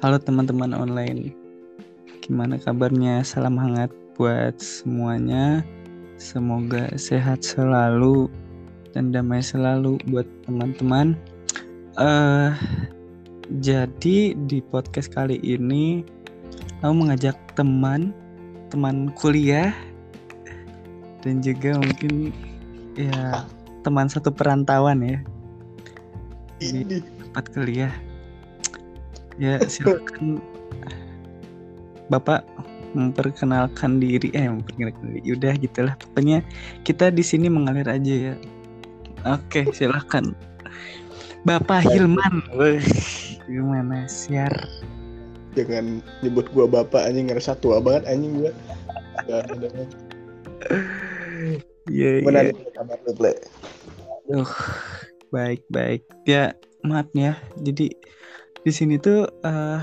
Halo teman-teman online. Gimana kabarnya? Salam hangat buat semuanya. Semoga sehat selalu dan damai selalu buat teman-teman. Uh, jadi di podcast kali ini aku mengajak teman teman kuliah dan juga mungkin ya teman satu perantauan ya di tempat kuliah ya silakan. Bapak memperkenalkan diri. Eh memperkenalkan diri. Udah gitulah. Pokoknya kita di sini mengalir aja ya. Oke silakan. Bapak Hilman. Gimana? Siar. Jangan nyebut gua bapak anjing. Ngerasa tua banget anjing gua. Iya, iya. kabar lu, Ple? Duh, baik baik. Ya, maaf ya. Jadi di sini tuh eh,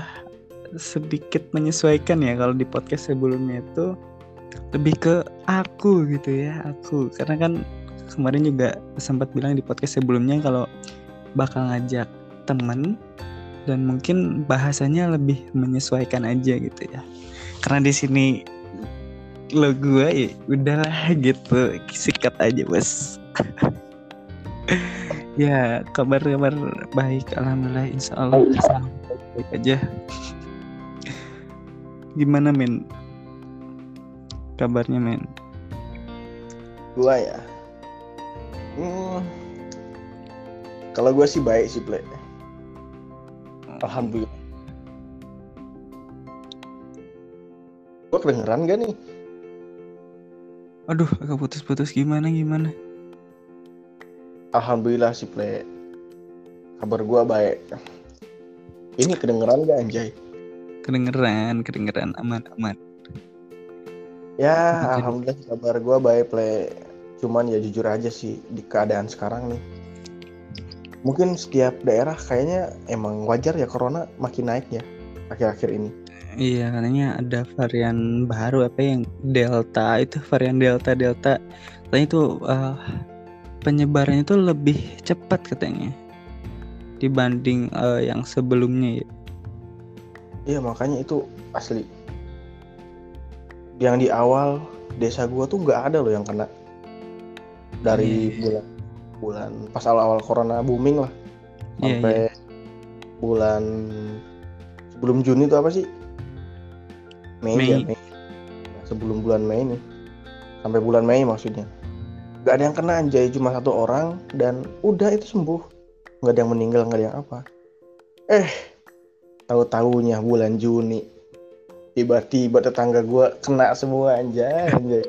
sedikit menyesuaikan ya kalau di podcast sebelumnya itu lebih ke aku gitu ya, aku. Karena kan kemarin juga sempat bilang di podcast sebelumnya kalau bakal ngajak temen dan mungkin bahasanya lebih menyesuaikan aja gitu ya. Karena di sini lo gue ya udahlah gitu sikat aja bos ya kabar kabar baik alhamdulillah insya Allah baik aja gimana men kabarnya men Gua ya. Hmm. Kalau gua sih baik sih, Ple. Alhamdulillah. Gua kedengeran gak nih? aduh agak putus-putus gimana gimana Alhamdulillah sih, Ple. Kabar gua baik. Ini kedengeran gak anjay? kedengeran kedengeran aman aman Ya, alhamdulillah kabar gua baik, Ple. Cuman ya jujur aja sih di keadaan sekarang nih. Mungkin setiap daerah kayaknya emang wajar ya corona makin naik ya akhir-akhir ini. iya katanya ada varian baru apa yang delta itu varian delta delta katanya itu eh, penyebarannya itu lebih cepat katanya dibanding eh, yang sebelumnya ya Iya makanya itu asli. Yang di awal desa gua tuh nggak ada loh yang kena dari Iya. bulan bulan pas awal-awal corona booming lah Iya, sampai bulan sebelum Juni itu apa sih? Mei, Mei. ya Mei. Nah, sebelum bulan Mei nih sampai bulan Mei maksudnya nggak ada yang kena anjay. Cuma satu orang dan udah itu sembuh. Nggak ada yang meninggal nggak ada yang apa. Eh tahu taunya bulan Juni. Tiba-tiba tetangga gua kena semua anjay anjay.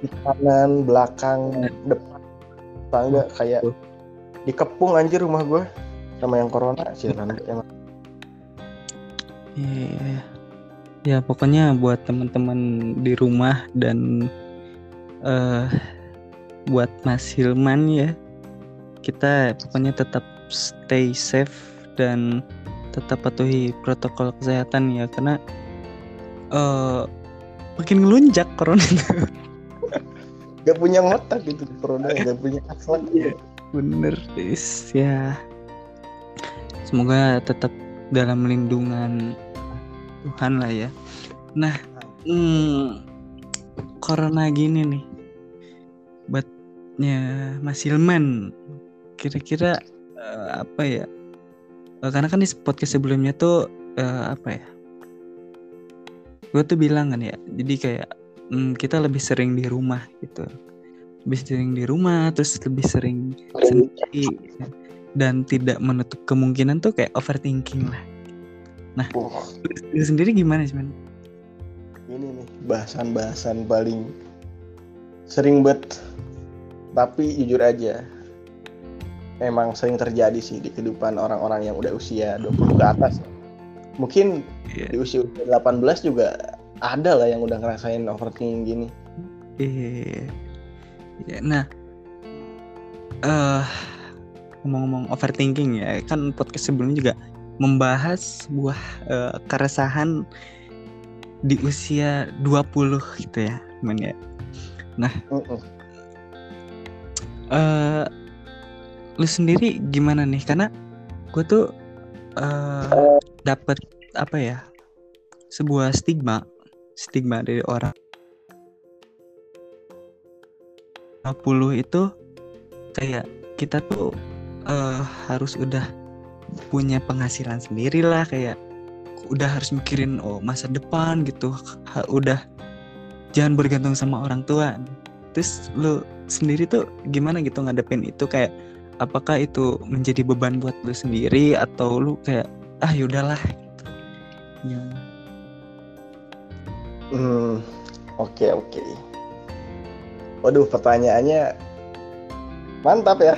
Di kanan belakang depan. Tangga kayak dikepung anjir rumah gua. Sama yang corona sialan emang. Iya, iya, iya. Ya pokoknya buat teman-teman di rumah dan eh buat Mas Hilman ya, kita pokoknya tetap stay safe dan tetap patuhi protokol kesehatan ya karena eh makin ngelunjak corona. Gak punya otak gitu corona gak punya akhlak. Iya. bener is ya. Semoga tetap dalam lindungan Tuhan lah ya. Nah hmm, corona gini nih buatnya Mas Hilman kira-kira eh, apa ya? Eh, karena kan di podcast sebelumnya tuh eh, apa ya? Gue tuh bilang kan ya jadi kayak hmm, kita lebih sering di rumah gitu. Lebih sering di rumah terus lebih sering sendiri. Dan tidak menutup kemungkinan tuh kayak overthinking lah. Wah, lu sendiri gimana sih man? ini nih bahasan-bahasan paling sering bet tapi jujur aja emang sering terjadi sih di kehidupan orang-orang yang udah usia 20 ke atas mungkin Iya. di usia 18 juga ada lah yang udah ngerasain overthinking gini Iya. Iya, Nah, eh ngomong-ngomong overthinking ya, kan podcast sebelumnya juga membahas sebuah eh, keresahan di usia 20 gitu ya, men ya. Mm-mm. Eh lu sendiri gimana nih? Karena gue tuh eh dapat apa ya sebuah stigma stigma dari orang. 50 itu kayak kita tuh eh, harus udah punya penghasilan sendiri lah kayak udah harus mikirin oh masa depan gitu. Udah jangan bergantung sama orang tua. Terus lu sendiri tuh gimana gitu ngadepin itu kayak apakah itu menjadi beban buat lu sendiri atau lu kayak ah yaudahlah gitu. Gimana? Hmm, oke oke. Waduh, pertanyaannya mantap ya.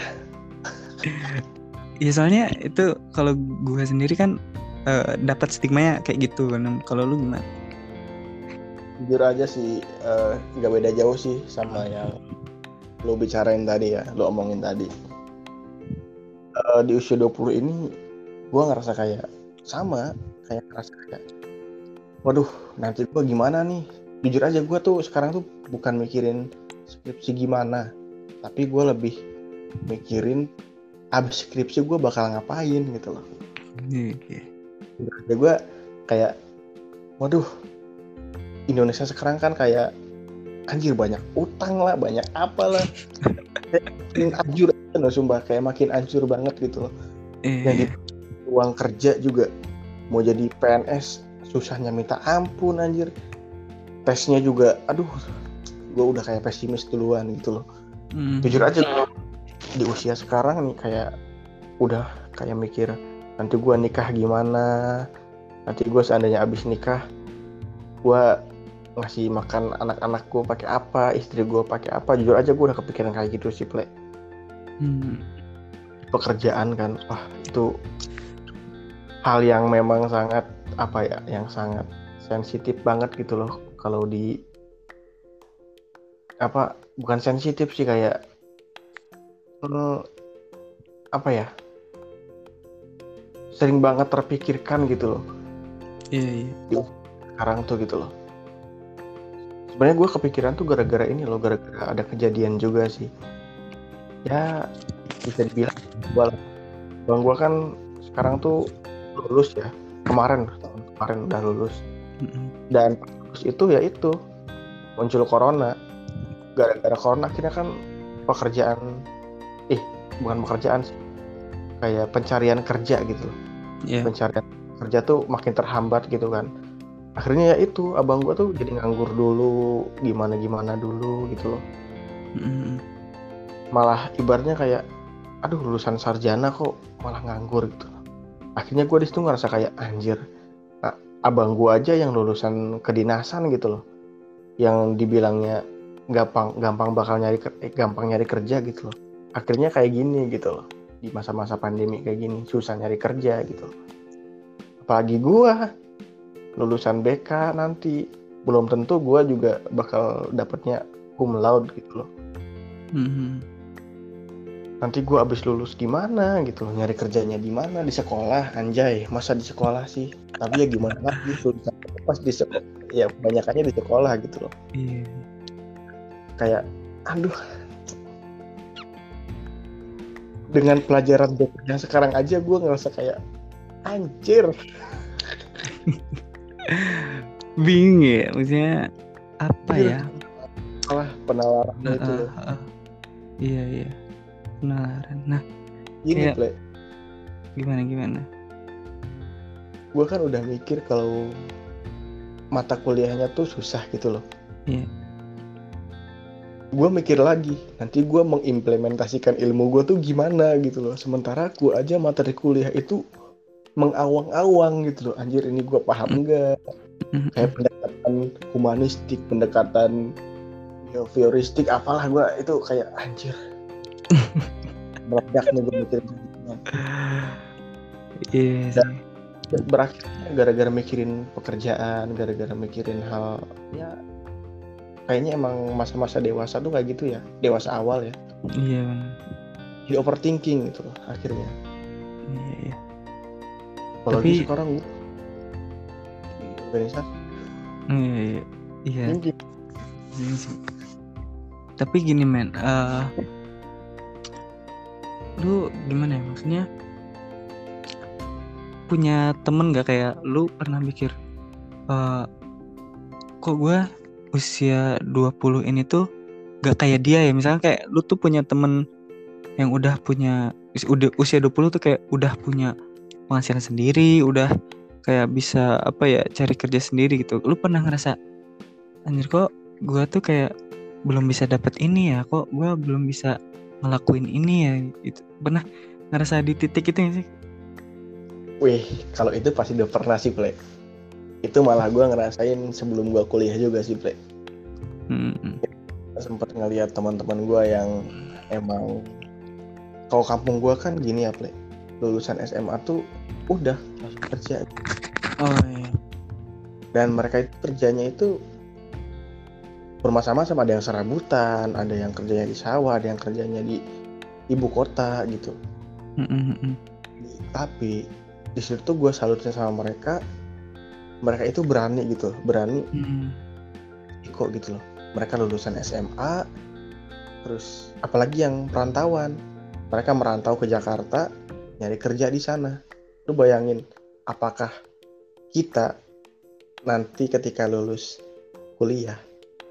Ya soalnya itu kalau gue sendiri kan eh, dapat stigmanya kayak gitu kan. Kalau lu gimana? Jujur aja sih, eh, nggak beda jauh sih sama yang lo bicarain tadi ya, lo omongin tadi. Eh, di usia 20 ini, gua ngerasa kayak sama, kayak ngerasa kayak, waduh, nanti gua gimana nih? Jujur aja, gua tuh sekarang tuh bukan mikirin skripsi gimana, tapi gua lebih mikirin abis skripsi gue bakal ngapain gitu loh. Iya, iya. ya gue kayak waduh Indonesia sekarang kan kayak anjir banyak utang lah banyak apalah. Makin anjur loh sumpah. Kayak makin anjur banget gitu loh. Eh, yang di uang kerja juga. Mau jadi PNS susahnya minta ampun anjir. Tesnya juga aduh gue udah kayak pesimis duluan gitu loh. Mm, jujur aja gua di usia sekarang nih kayak udah kayak mikir nanti gua nikah gimana? Nanti gue seandainya abis nikah gua ngasih makan anak-anakku pakai apa istri gue pakai apa jujur aja gue udah kepikiran kayak gitu sih ple. Mm, pekerjaan kan wah itu hal yang memang sangat apa ya yang sangat sensitif banget gitu loh kalau di apa bukan sensitif sih kayak eh, apa ya sering banget terpikirkan gitu loh. Iya iya. sekarang tuh gitu loh sebenarnya gue kepikiran tuh gara-gara ini loh gara-gara ada kejadian juga sih. Ya bisa dibilang gue bang gue kan sekarang tuh lulus ya kemarin tahun kemarin udah lulus. Dan lulus itu ya itu muncul corona. Gara-gara corona akhirnya kan pekerjaan eh bukan pekerjaan sih. Kayak pencarian kerja gitu. Loh Iya. pencarian kerja tuh makin terhambat gitu kan akhirnya ya itu abang gua tuh jadi nganggur dulu gimana gimana dulu gitu loh. Malah ibaratnya kayak aduh lulusan sarjana kok malah nganggur gitu. Loh. akhirnya gua di situ ngerasa kayak anjir nah, abang gua aja yang lulusan kedinasan gitu loh. Yang dibilangnya gampang gampang bakal nyari eh, gampang nyari kerja gitu loh. Akhirnya kayak gini gitu loh di masa-masa pandemi kayak gini susah nyari kerja gitu loh. apalagi gua lulusan BK nanti. Belum tentu gua juga bakal dapetnya cum laude gitu loh. Mm-mm. nanti gua abis lulus gimana gitu loh nyari kerjanya di mana? Di sekolah anjay. Masa di sekolah sih? Tapi ya gimana lagi susah pas di sekolah ya kebanyakannya di sekolah gitu loh. Iya. kayak aduh. Dengan pelajaran yang sekarang aja gua ngerasa kayak anjir Bingung ya, maksudnya apa Iya. ya? salah penalarannya itu Heeh, loh heeh. Iya iya. Penalaran. Nah, gini Kayak- Ple, gimana gimana? gue kan udah mikir kalau mata kuliahnya tuh susah gitu loh. Iya. Gue mikir lagi, nanti gue mengimplementasikan ilmu gue tuh gimana gitu loh. Sementara gue aja materi kuliah itu mengawang-awang gitu loh. Anjir ini gue paham enggak? Kayak pendekatan humanistik, pendekatan behavioristik, apalah gue itu kayak anjir. Meledak nih gue mikir Iya Dan- sih. berakhirnya gara-gara mikirin pekerjaan, gara-gara mikirin hal ya kayaknya emang masa-masa dewasa tuh kayak gitu ya, dewasa awal ya. Iya benar. Jadi overthinking gitu loh akhirnya. Iya iya. Apalagi Tapi- sekarang di organisasi Iya iya. Iya. Tapi gini men, eh lu gimana ya maksudnya? punya temen gak kayak lu pernah mikir eh kok gue usia 20 ini tuh gak kayak dia ya misalnya kayak lu tuh punya temen yang udah punya usia 20 tuh kayak udah punya penghasilan sendiri udah kayak bisa apa ya cari kerja sendiri gitu lu pernah ngerasa anjir kok gue tuh kayak belum bisa dapet ini ya kok gue belum bisa ngelakuin ini ya itu pernah ngerasa di titik itu nggak sih Wih, kalau itu pasti udah pernah sih, Play. Itu malah gua ngerasain sebelum gua kuliah juga sih, Play. Hmm, Sempet ngeliat teman-teman gua yang emang kalau kampung gua kan gini ya, Play. Lulusan SMA tuh udah langsung kerja oh iya dan mereka itu kerjanya itu bermasa-masa ada yang serabutan, ada yang kerjanya di sawah, ada yang kerjanya di ibu kota gitu. Hmm, hmm. Tapi di situ tuh gue salutnya sama mereka, mereka itu berani gitu, berani Hmm, kok gitu loh. Mereka lulusan SMA, terus apalagi yang perantauan, mereka merantau ke Jakarta, nyari kerja di sana. Lu bayangin, apakah kita nanti ketika lulus kuliah,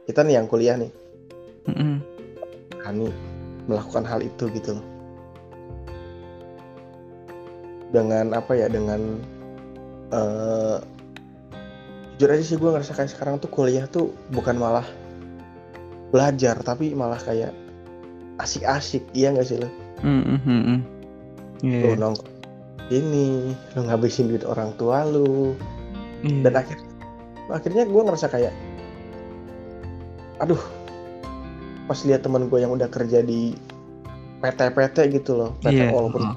kita nih yang kuliah nih, hmm, hmm. berani melakukan hal itu gitu loh. Dengan apa ya, dengan eh jujur aja sih gue ngerasa kayak sekarang tuh kuliah tuh bukan malah belajar tapi malah kayak asik-asik iya nggak sih lo? Hmm, hmm, Iya, Lu nongkrong ini, lu ngabisin duit orang tua lu, iya. dan akhirnya akhirnya gue ngerasa kayak, aduh, pas lihat teman gue yang udah kerja di PT-PT gitu loh, PT Iya, walaupun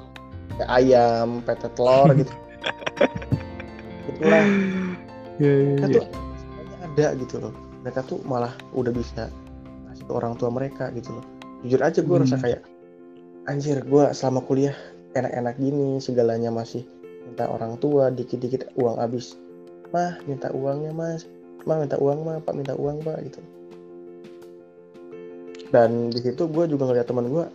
kayak ayam, PT telur gitu, itulah Iya, iya, mereka iya. tuh ada gitu loh, mereka tuh malah udah bisa kasih ke orang tua mereka gitu loh. Jujur aja gue Hmm. rasa kayak, anjir gue selama kuliah enak-enak gini, segalanya masih minta orang tua, dikit-dikit uang habis, mah minta uangnya mas, mah minta uang mah, pak minta uang pak gitu. Dan di situ gue juga ngeliat teman gue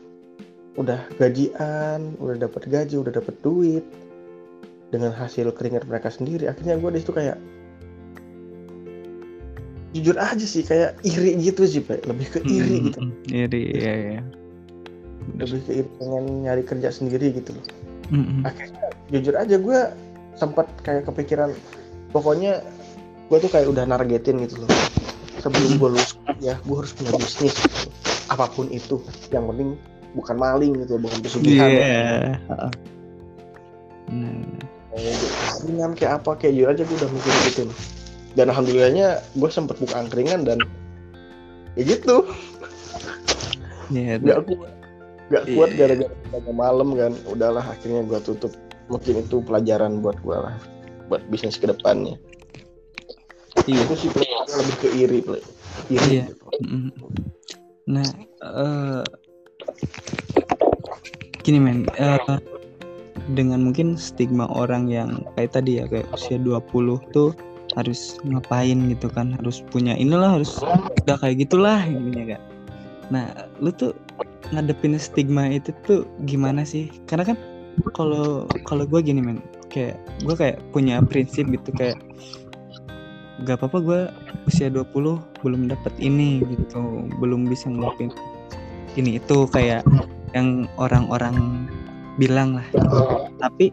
udah gajian, udah dapat gaji, udah dapat duit dengan hasil keringat mereka sendiri. Akhirnya gue di situ kayak jujur aja sih kayak iri gitu sih, Pak. lebih ke iri Hmm, gitu, Iri, iya, iya. Lebih ke pengen nyari kerja sendiri gitu loh. Hmm, hmm. Akhirnya jujur aja gue sempat kayak kepikiran, pokoknya gue tuh kayak udah nargetin gitu loh. Sebelum gue lulus ya, gue harus punya bisnis, gitu. apa pun itu. Yang penting bukan maling gitu, bukan pesugihan. Iya. ya. Nah, angkringan kayak apa kayak jujur aja gue udah mikir gitu dan alhamdulillahnya gue sempet buka angkringan dan ya gitu iya, nggak kuat nggak kuat Iya. gara-gara jaga malam kan udahlah akhirnya gue tutup mungkin itu pelajaran buat gue lah buat bisnis ke depannya iya. itu sih lebih ke iri Play. iri Iya. Mm. Nah, eh gini men, eh, dengan mungkin stigma orang yang kayak tadi ya kayak usia 20 tuh harus ngapain gitu kan, harus punya inilah harus udah kayak gitulah intinya kan. Nah, lu tuh ngadepin stigma itu tuh gimana sih? Karena kan kalau kalau gue gini men, kayak gue kayak punya prinsip gitu kayak gak apa-apa gue usia 20 belum dapat ini gitu belum bisa ngelakuin ini itu kayak yang orang-orang bilang lah. Tapi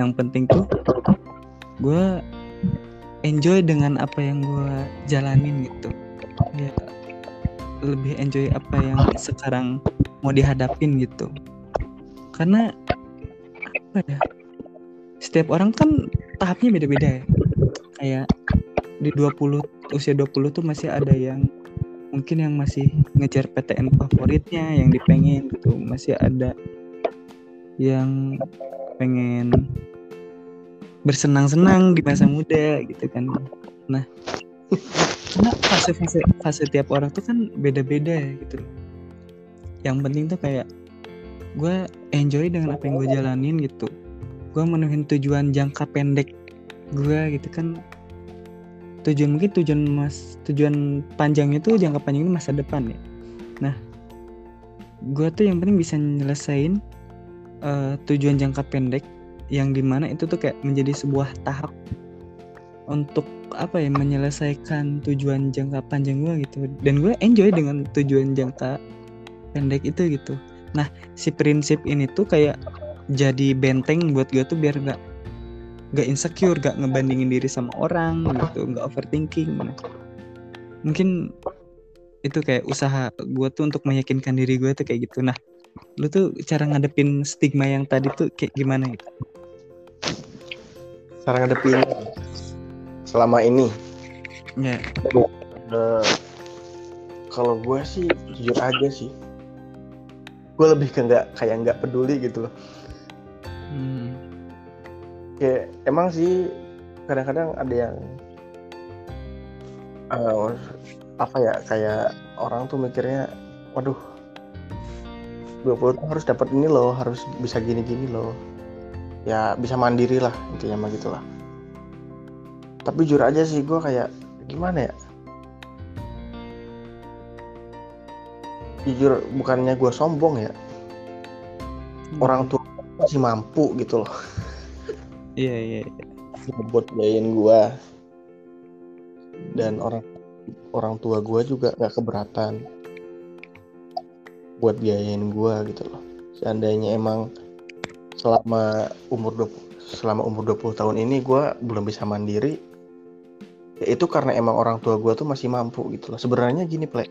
yang penting tuh gue enjoy dengan apa yang gue jalanin gitu. Ya lebih enjoy apa yang sekarang mau dihadapin gitu. Karena apa ya setiap orang kan tahapnya beda-beda ya. Kayak di 20 usia 20 tuh masih ada yang mungkin yang masih ngejar PTN favoritnya yang dipengen gitu. Masih ada yang pengen bersenang-senang di masa muda gitu kan. Nah karena fase-fase fase tiap orang tuh kan beda-beda ya gitu. Yang penting tuh kayak gue enjoy dengan apa yang gue jalanin gitu. Gue menuhin tujuan jangka pendek gue gitu kan. Tujuan mungkin tujuan mas tujuan panjangnya tuh jangka panjang masa depan ya. Nah gue tuh yang penting bisa nyelesain eh, tujuan jangka pendek yang di mana itu tuh kayak menjadi sebuah tahap untuk apa ya menyelesaikan tujuan jangka panjang gue gitu. Dan gue enjoy dengan tujuan jangka pendek itu gitu. Nah si prinsip ini tuh kayak jadi benteng buat gue tuh biar nggak nggak insecure nggak ngebandingin diri sama orang gitu nggak overthinking. Mungkin itu kayak usaha gue tuh untuk meyakinkan diri gue tuh kayak gitu. Nah lu tuh cara ngadepin stigma yang tadi tuh kayak gimana gitu? Cara ngadepin selama ini. Ya. Eh, kalau gue sih jujur aja sih. Gue lebih ke nggak kayak nggak peduli gitu loh. Hmm. kayak emang sih kadang-kadang ada yang eh, apa ya kayak orang tuh mikirnya waduh 20 tahun harus dapat ini loh harus bisa gini-gini loh. Ya bisa mandiri lah intinya mah gitulah tapi jujur aja sih gue kayak gimana ya? Jujur bukannya gue sombong ya. Orang tua masih mampu gitu loh. Iya iya iya. buat biayain gua. Dan orang orang tua gua juga nggak keberatan buat biayain gua gitu loh. Seandainya emang selama umur 20 selama umur 20 tahun ini gua belum bisa mandiri ya itu karena emang orang tua gua tuh masih mampu gitu loh sebenarnya gini plek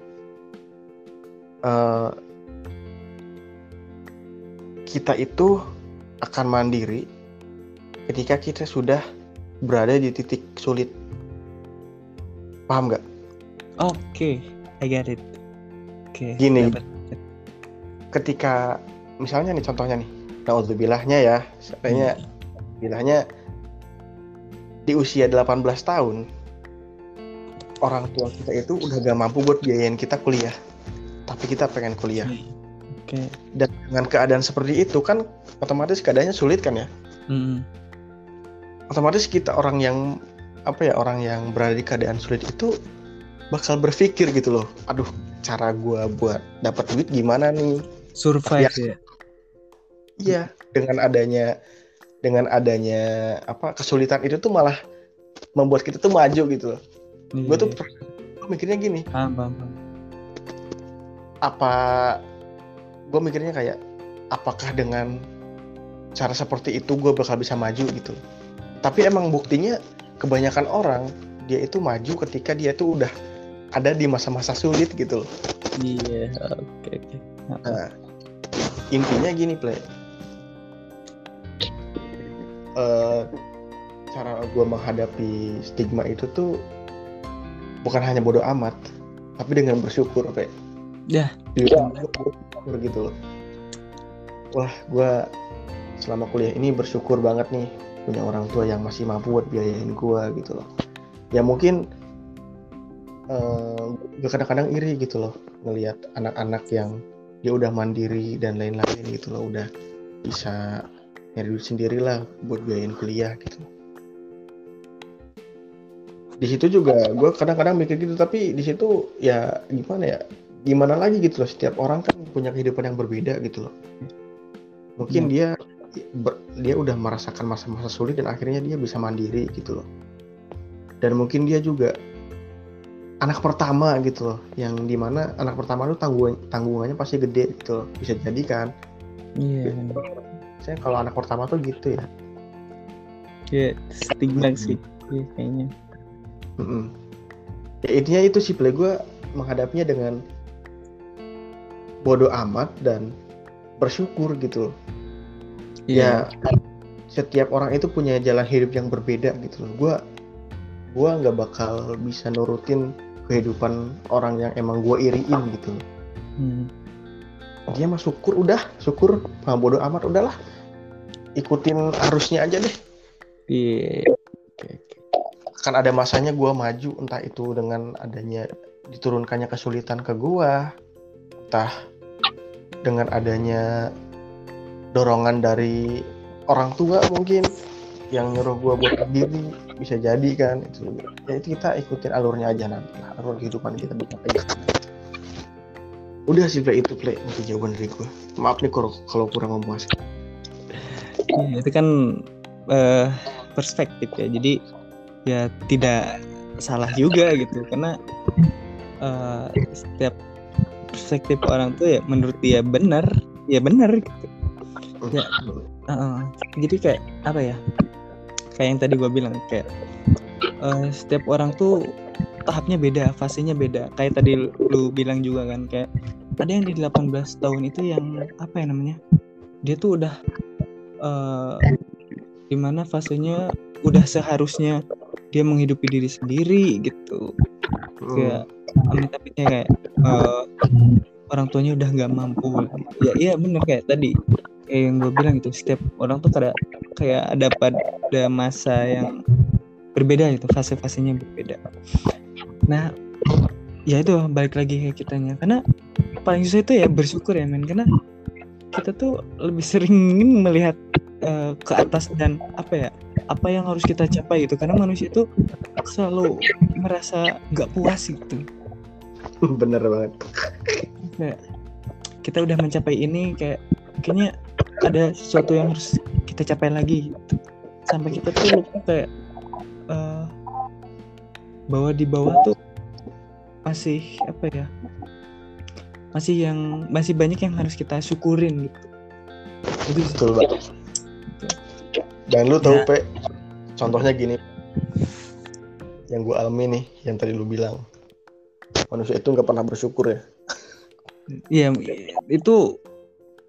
Eh, kita itu akan mandiri ketika kita sudah berada di titik sulit. Paham nggak? oke I get it oke Gini. dapat. Ketika misalnya nih contohnya nih, naudzubilahnya ya, seandainya bilahnya di usia 18 tahun orang tua kita itu udah gak mampu buat biayain kita kuliah. Tapi kita pengen kuliah. oke Dan dengan keadaan seperti itu kan otomatis keadaannya sulit kan ya? Hmm. otomatis kita orang yang apa ya orang yang berada di keadaan sulit itu bakal berpikir gitu loh aduh cara gua buat dapat duit gimana nih survive Iya. ya iya dengan adanya dengan adanya apa kesulitan itu tuh malah membuat kita tuh maju gitu loh gue tuh Iya. gua mikirnya gini. Paham paham paham. apa gue mikirnya kayak apakah dengan cara seperti itu gue bakal bisa maju gitu? Tapi emang buktinya kebanyakan orang dia itu maju ketika dia tuh udah ada di masa-masa sulit gitu loh. Iya oke oke. Nah intinya gini play Eh, cara gue menghadapi stigma itu tuh bukan hanya bodoh amat tapi dengan bersyukur play Ya. Iya, gua bersyukur gitu loh. Wah, gue selama kuliah ini bersyukur banget nih punya orang tua yang masih mampu buat biayain gue gitu loh. Ya mungkin eh gue kadang-kadang iri gitu loh ngelihat anak-anak yang dia udah mandiri dan lain-lain gitu loh, udah bisa nyari duit sendiri lah buat biayain kuliah gitu. Di situ juga gue kadang-kadang mikir gitu, tapi di situ ya gimana ya? gimana lagi gitu loh setiap orang kan punya kehidupan yang berbeda gitu loh. Mungkin dia ber- dia udah merasakan masa-masa sulit dan akhirnya dia bisa mandiri gitu loh. Dan mungkin dia juga anak pertama gitu loh yang di mana anak pertama itu tanggung tanggungannya pasti gede gitu loh bisa jadi kan? Iya. Saya kalau anak pertama tuh gitu ya. Kayak stigma sih iya kayaknya Mm-mm. ya intinya itu sih play gue menghadapinya dengan bodoh amat dan bersyukur gitu loh. Iya. Ya setiap orang itu punya jalan hidup yang berbeda gitu loh. Gue gua nggak bakal bisa nurutin kehidupan orang yang emang gue iriin gitu Hmm. dia mah syukur udah. Syukur mah bodoh amat udahlah. Ikutin arusnya aja deh. Iya kan ada masanya gue maju entah itu dengan adanya diturunkannya kesulitan ke gue entah dengan adanya dorongan dari orang tua mungkin yang nyuruh gue buat berdiri bisa jadi kan itu. Ya itu kita ikutin alurnya aja nanti lah alur kehidupan kita kayak gitu. udah sih play itu play untuk jawaban dari gue maaf nih kalau kalau kurang memuaskan Iya, itu kan uh, perspektif ya. Jadi ya tidak salah juga gitu. Karena uh, setiap perspektif orang tuh ya menurut dia benar ya benar gitu. Ya uh, jadi kayak apa ya? Kayak yang tadi gue bilang kayak uh, setiap orang tuh tahapnya beda fasenya beda. Kayak tadi lu bilang juga kan kayak ada yang di 18 tahun itu yang apa ya namanya? Dia tuh udah uh, di mana fasenya udah seharusnya dia menghidupi diri sendiri gitu. Hmm. kayak amit amitnya kayak uh, orang tuanya udah nggak mampu. Ya iya bener kayak tadi kayak yang gue bilang itu setiap orang tuh kayak kayak ada pada masa yang berbeda itu fase-fasenya berbeda. Nah ya itu balik lagi kayak kitanya. Karena paling susah itu ya bersyukur ya men. Karena kita tuh lebih sering melihat uh, ke atas dan apa ya apa yang harus kita capai itu karena manusia itu selalu merasa nggak puas gitu. Bener banget. Kayak kita udah mencapai ini kayak kayaknya ada sesuatu yang harus kita capai lagi gitu. sampai kita tuh lupa kayak uh, bahwa di bawah tuh masih apa ya masih yang masih banyak yang harus kita syukurin gitu. Itu betul banget dan lu tahu ya. pe contohnya gini. Yang gue alami nih yang tadi lu bilang. Manusia itu nggak pernah bersyukur ya. Iya itu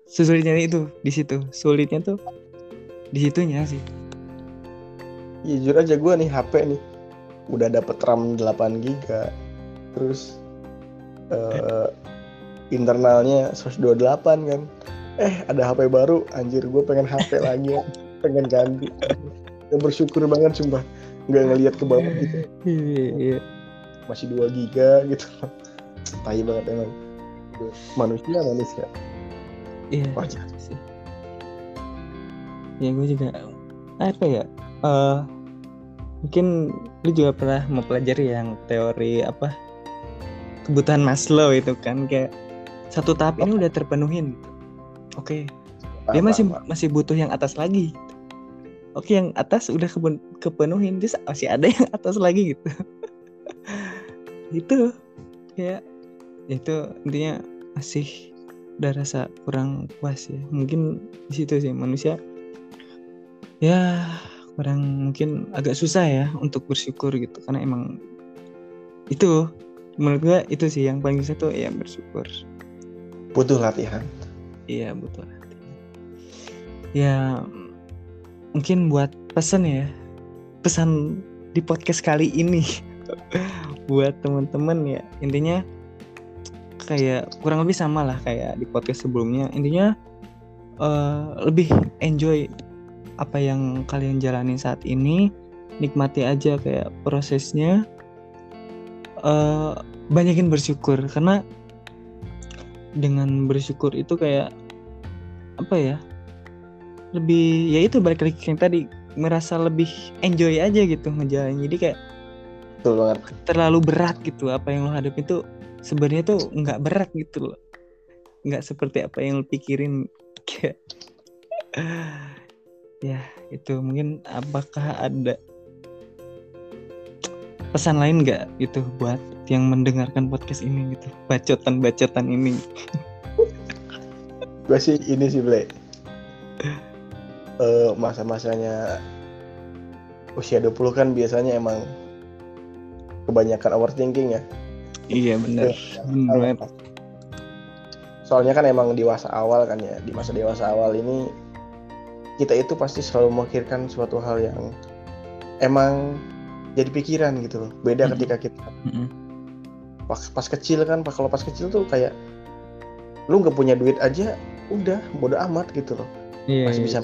susulnya itu di situ. Sulitnya tuh di situnya sih. Ya jujur aja gue nih HP nih. Udah dapet RAM 8 giga. Terus uh, internalnya 128 kan. Eh ada HP baru. Anjir gue pengen HP lagi pengen ganti ya bersyukur banget sumpah. Nggak ngelihat ke bawah gitu. Iya, iya. masih 2 giga gitu. Tai banget emang. Manusia manusia. Iya wajar sih. Ya gue juga apa ya uh, mungkin lu juga pernah mempelajari yang teori apa kebutuhan Maslow itu kan kayak satu tahap ini udah terpenuhin oke okay. dia masih masih butuh yang atas lagi oke okay, yang atas udah kepenuhin dia masih ada yang atas lagi gitu. Itu ya itu intinya masih udah rasa kurang puas ya. Mungkin di situ sih manusia ya kurang mungkin agak susah ya untuk bersyukur gitu. Karena emang itu menurut gue itu sih yang paling susah tuh ya bersyukur. Butuh latihan. Iya butuh latihan. Ya mungkin buat pesan ya pesan di podcast kali ini. Buat teman-teman ya intinya kayak kurang lebih sama lah kayak di podcast sebelumnya. Intinya uh, lebih enjoy apa yang kalian jalani saat ini nikmati aja kayak prosesnya. Uh, banyakin bersyukur karena dengan bersyukur itu kayak apa ya lebih ya itu balik lagi yang tadi merasa lebih enjoy aja gitu ngejalanin jadi kayak Betul banget. terlalu berat gitu apa yang lo hadapi itu sebenarnya tuh nggak berat gitu loh. Nggak seperti apa yang lo pikirin. Kayak ya itu mungkin apakah ada pesan lain nggak gitu buat yang mendengarkan podcast ini gitu? Bacotan-bacotan ini. Gue sih ini sih Ble uh, masa-masanya usia 20 kan biasanya emang kebanyakan overthinking ya iya benar benar soalnya kan emang dewasa awal kan ya di masa dewasa awal ini kita itu pasti selalu memikirkan suatu hal yang emang jadi pikiran gitu loh beda mm-hmm. ketika kita mm-hmm. pas pas kecil kan pas kalau pas kecil tuh kayak lu nggak punya duit aja udah bodo amat gitu loh yeah, masih yeah. bisa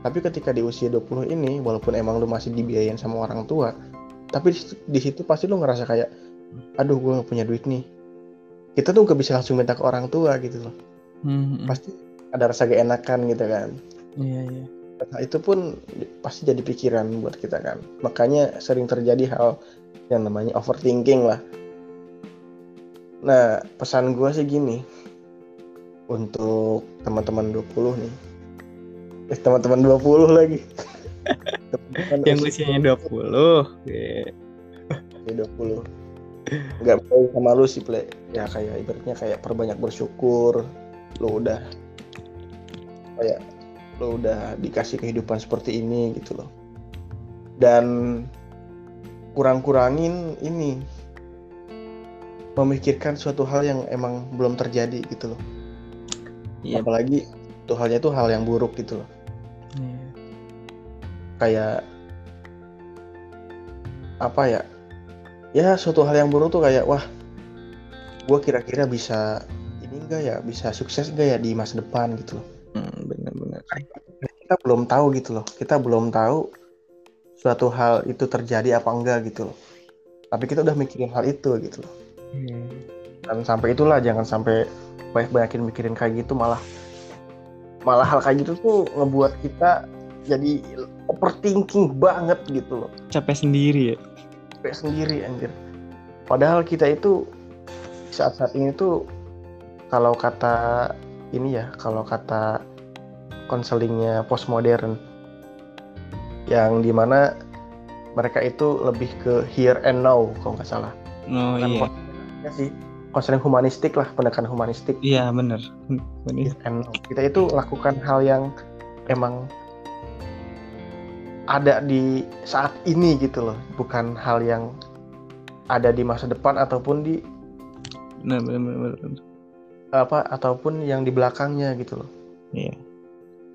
tapi ketika di usia 20 ini walaupun emang lu masih dibiayain sama orang tua tapi di situ, pasti lu ngerasa kayak aduh gue gak punya duit nih kita tuh gak bisa langsung minta ke orang tua gitu loh mm-hmm. pasti ada rasa gak enakan gitu kan iya iya Nah, itu pun pasti jadi pikiran buat kita kan. Makanya sering terjadi hal yang namanya overthinking lah. Nah, pesan gue sih gini. Untuk teman-teman 20 nih. Eh, teman-teman 20 lagi. Kan yang usia usianya 20 Oke. usia 20 nggak mau sama lu sih play ya kayak ibaratnya kayak perbanyak bersyukur lu udah kayak lu udah dikasih kehidupan seperti ini gitu loh dan kurang-kurangin ini memikirkan suatu hal yang emang belum terjadi gitu loh Iya. apalagi itu halnya itu hal yang buruk gitu loh Iya. kayak apa ya ya suatu hal yang buruk tuh kayak wah gue kira-kira bisa ini enggak ya bisa sukses enggak ya di masa depan gitu loh Hmm, benar-benar. kita belum tahu gitu loh kita belum tahu suatu hal itu terjadi apa enggak gitu loh tapi kita udah mikirin hal itu gitu loh Iya. dan sampai itulah jangan sampai banyak-banyakin mikirin kayak gitu malah malah hal kayak gitu tuh ngebuat kita jadi overthinking banget gitu loh Capek sendiri ya. capek sendiri anjir padahal kita itu saat-saat ini tuh kalau kata ini ya kalau kata konselingnya postmodern yang di mana mereka itu lebih ke here and now kalau nggak salah Oh Kan iya. ya sih konseling humanistik lah pendekatan humanistik Iya benar. Ini and now kita itu lakukan hal yang emang ada di saat ini gitu loh bukan hal yang ada di masa depan ataupun di benar benar. benar. apa ataupun yang di belakangnya gitu loh. Iya.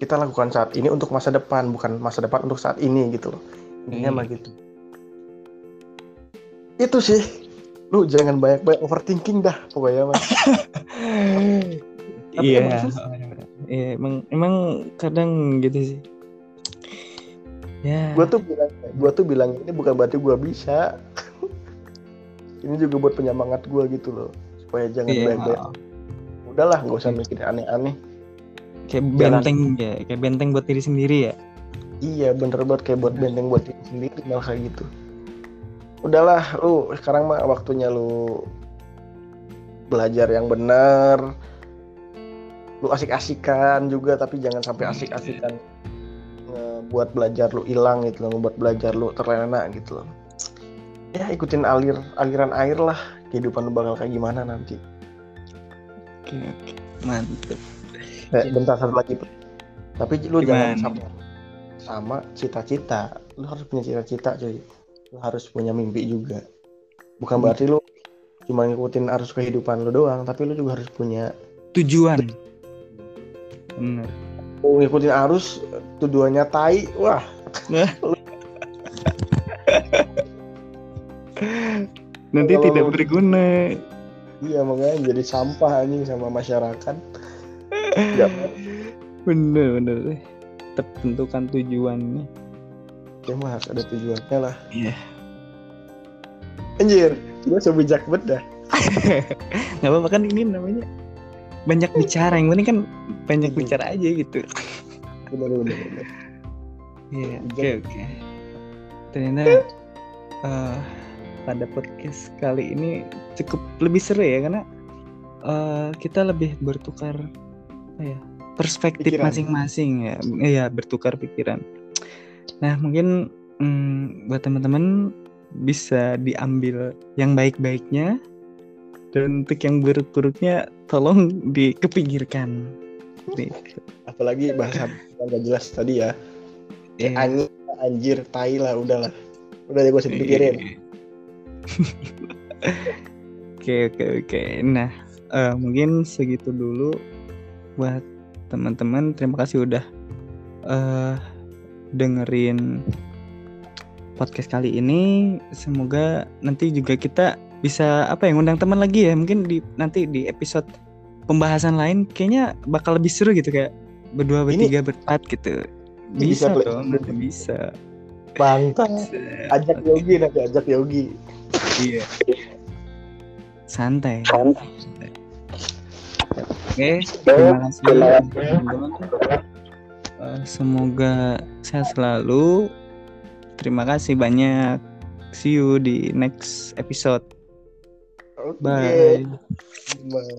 Kita lakukan saat ini untuk masa depan, bukan masa depan untuk saat ini gitu loh. Intinya Hmm. mah gitu. Itu sih. Lu jangan banyak-banyak overthinking dah pokoknya. Tapi Iya. emang susah. Iya, emang emang kadang gitu sih. Ya. Gua tuh bilang gua tuh bilang ini bukan berarti gua bisa. ini juga buat penyemangat gua gitu loh. Supaya jangan Iya. banyak-banyak. Udahlah, nggak usah mikirin aneh-aneh. Kayak benteng ya, kayak benteng buat diri sendiri ya. Iya bener banget kayak buat benteng buat diri sendiri malah kayak gitu. Udahlah lu sekarang mah waktunya lu belajar yang benar. Lu asik-asikan juga tapi jangan sampai asik-asikan buat belajar lu hilang gitu loh, buat belajar lu terlena gitu loh. Ya ikutin alir aliran air lah kehidupan lu bakal kayak gimana nanti. Oke, oke. Mantep. Eh, bentar satu lagi. Tapi lu jangan Gimana? sama sama cita-cita. Lu harus punya cita-cita, cuy. Lu harus punya mimpi juga. Bukan Hmm. berarti lu cuma ngikutin arus kehidupan lu doang, tapi lu juga harus punya Tujuan. Bener. mau ngikutin arus tujuannya tai. Wah, Nanti Kalau tidak lu- berguna. iya makanya jadi sampah anjing sama masyarakat. Bener bener. Tentukan tujuannya. Mah harus ada tujuannya lah. Iya. Anjir, gue sebijak banget dah. Gak apa-apa kan ini namanya banyak bicara. Yang penting kan banyak Hmm. bicara aja gitu. Bener bener. Iya, oke oke. Ternyata eh, pada podcast kali ini cukup lebih seru ya karena eh, kita lebih bertukar apa ya perspektif masing-masing ya, iya bertukar pikiran. Nah mungkin mm, buat teman-teman bisa diambil yang baik-baiknya dan untuk yang buruk-buruknya tolong dikepinggirkan. Apalagi bahasa yang gak jelas tadi ya. iya. Anjir, anjir, tai lah, udahlah. Udah deh gue usah dipikirin. Oke oke oke. Nah eh, mungkin segitu dulu buat teman-teman. Terima kasih udah eh dengerin podcast kali ini. Semoga nanti juga kita bisa apa ya ngundang teman lagi ya. Mungkin di nanti di episode pembahasan lain kayaknya bakal lebih seru gitu kayak berdua Ini- bertiga berempat gitu. Ini bisa, Bisa dong, nanti bisa. Mantap. Bisa. Ajak Yogi nanti, ajak Yogi. Iya. Santai. Oke, terima kasih teman-teman. Eh, Semoga sehat selalu. Terima kasih banyak. See you di next episode. Oke. Bye. Man.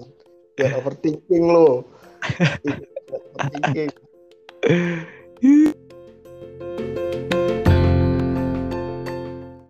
Jangan overthinking lo. Overthinking.